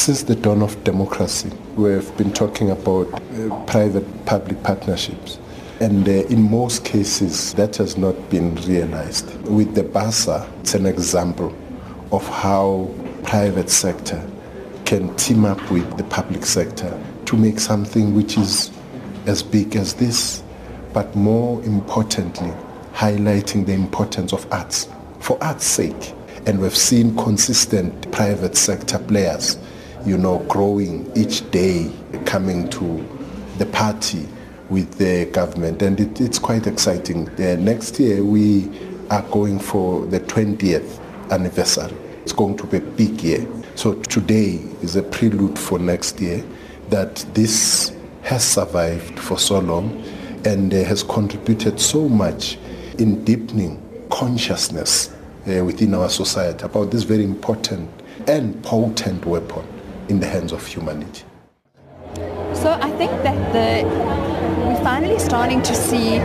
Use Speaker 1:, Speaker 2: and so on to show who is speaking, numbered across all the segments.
Speaker 1: Since the dawn of democracy, we have been talking about uh, private-public partnerships. And uh, in most cases, that has not been realized. With the BASA, it's an example of how private sector can team up with the public sector to make something which is as big as this, but more importantly, highlighting the importance of arts for art's sake. And we've seen consistent private sector players, you know, growing each day, coming to the party with the government. And it, it's quite exciting. Next year, we are going for the 20th anniversary. It's going to be a big year. So today is a prelude for next year that this has survived for so long and uh, has contributed so much in deepening consciousness uh, within our society about this very important and potent weapon in the hands of humanity.
Speaker 2: So I think that the, we're finally starting to see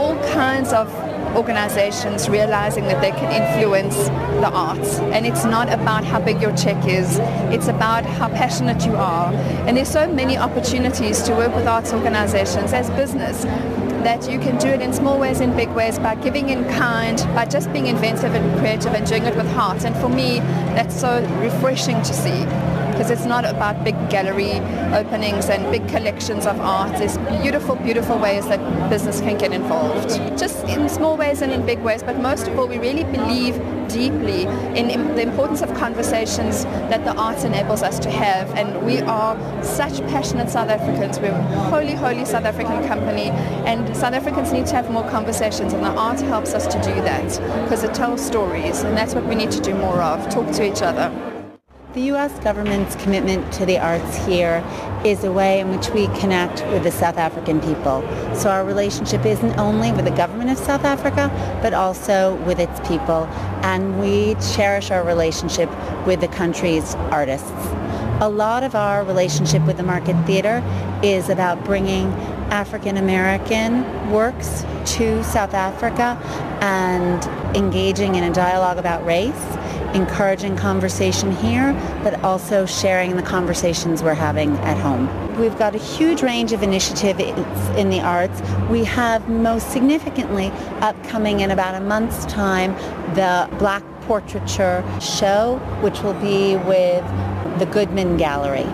Speaker 2: all kinds of organizations realizing that they can influence the arts. And it's not about how big your check is, it's about how passionate you are. And there's so many opportunities to work with arts organizations as business that you can do it in small ways and big ways by giving in kind, by just being inventive and creative and doing it with heart. And for me, that's so refreshing to see because it's not about big gallery openings and big collections of art. There's beautiful, beautiful ways that business can get involved. Just in small ways and in big ways, but most of all, we really believe deeply in, the importance of conversations that the arts enables us to have. And we are such passionate South Africans. We're wholly, wholly South African company, and South Africans need to have more conversations, and the art helps us to do that because it tells stories, and that's what we need to do more of, talk to each other.
Speaker 3: The U.S. government's commitment to the arts here is a way in which we connect with the South African people. So our relationship isn't only with the government of South Africa, but also with its people. And we cherish our relationship with the country's artists. A lot of our relationship with the Market Theatre is about bringing African American works to South Africa and engaging in a dialogue about race encouraging conversation here, but also sharing the conversations we're having at home. We've got a huge range of initiatives in the arts. We have most significantly upcoming in about a month's time the Black Portraiture Show, which will be with the Goodman Gallery.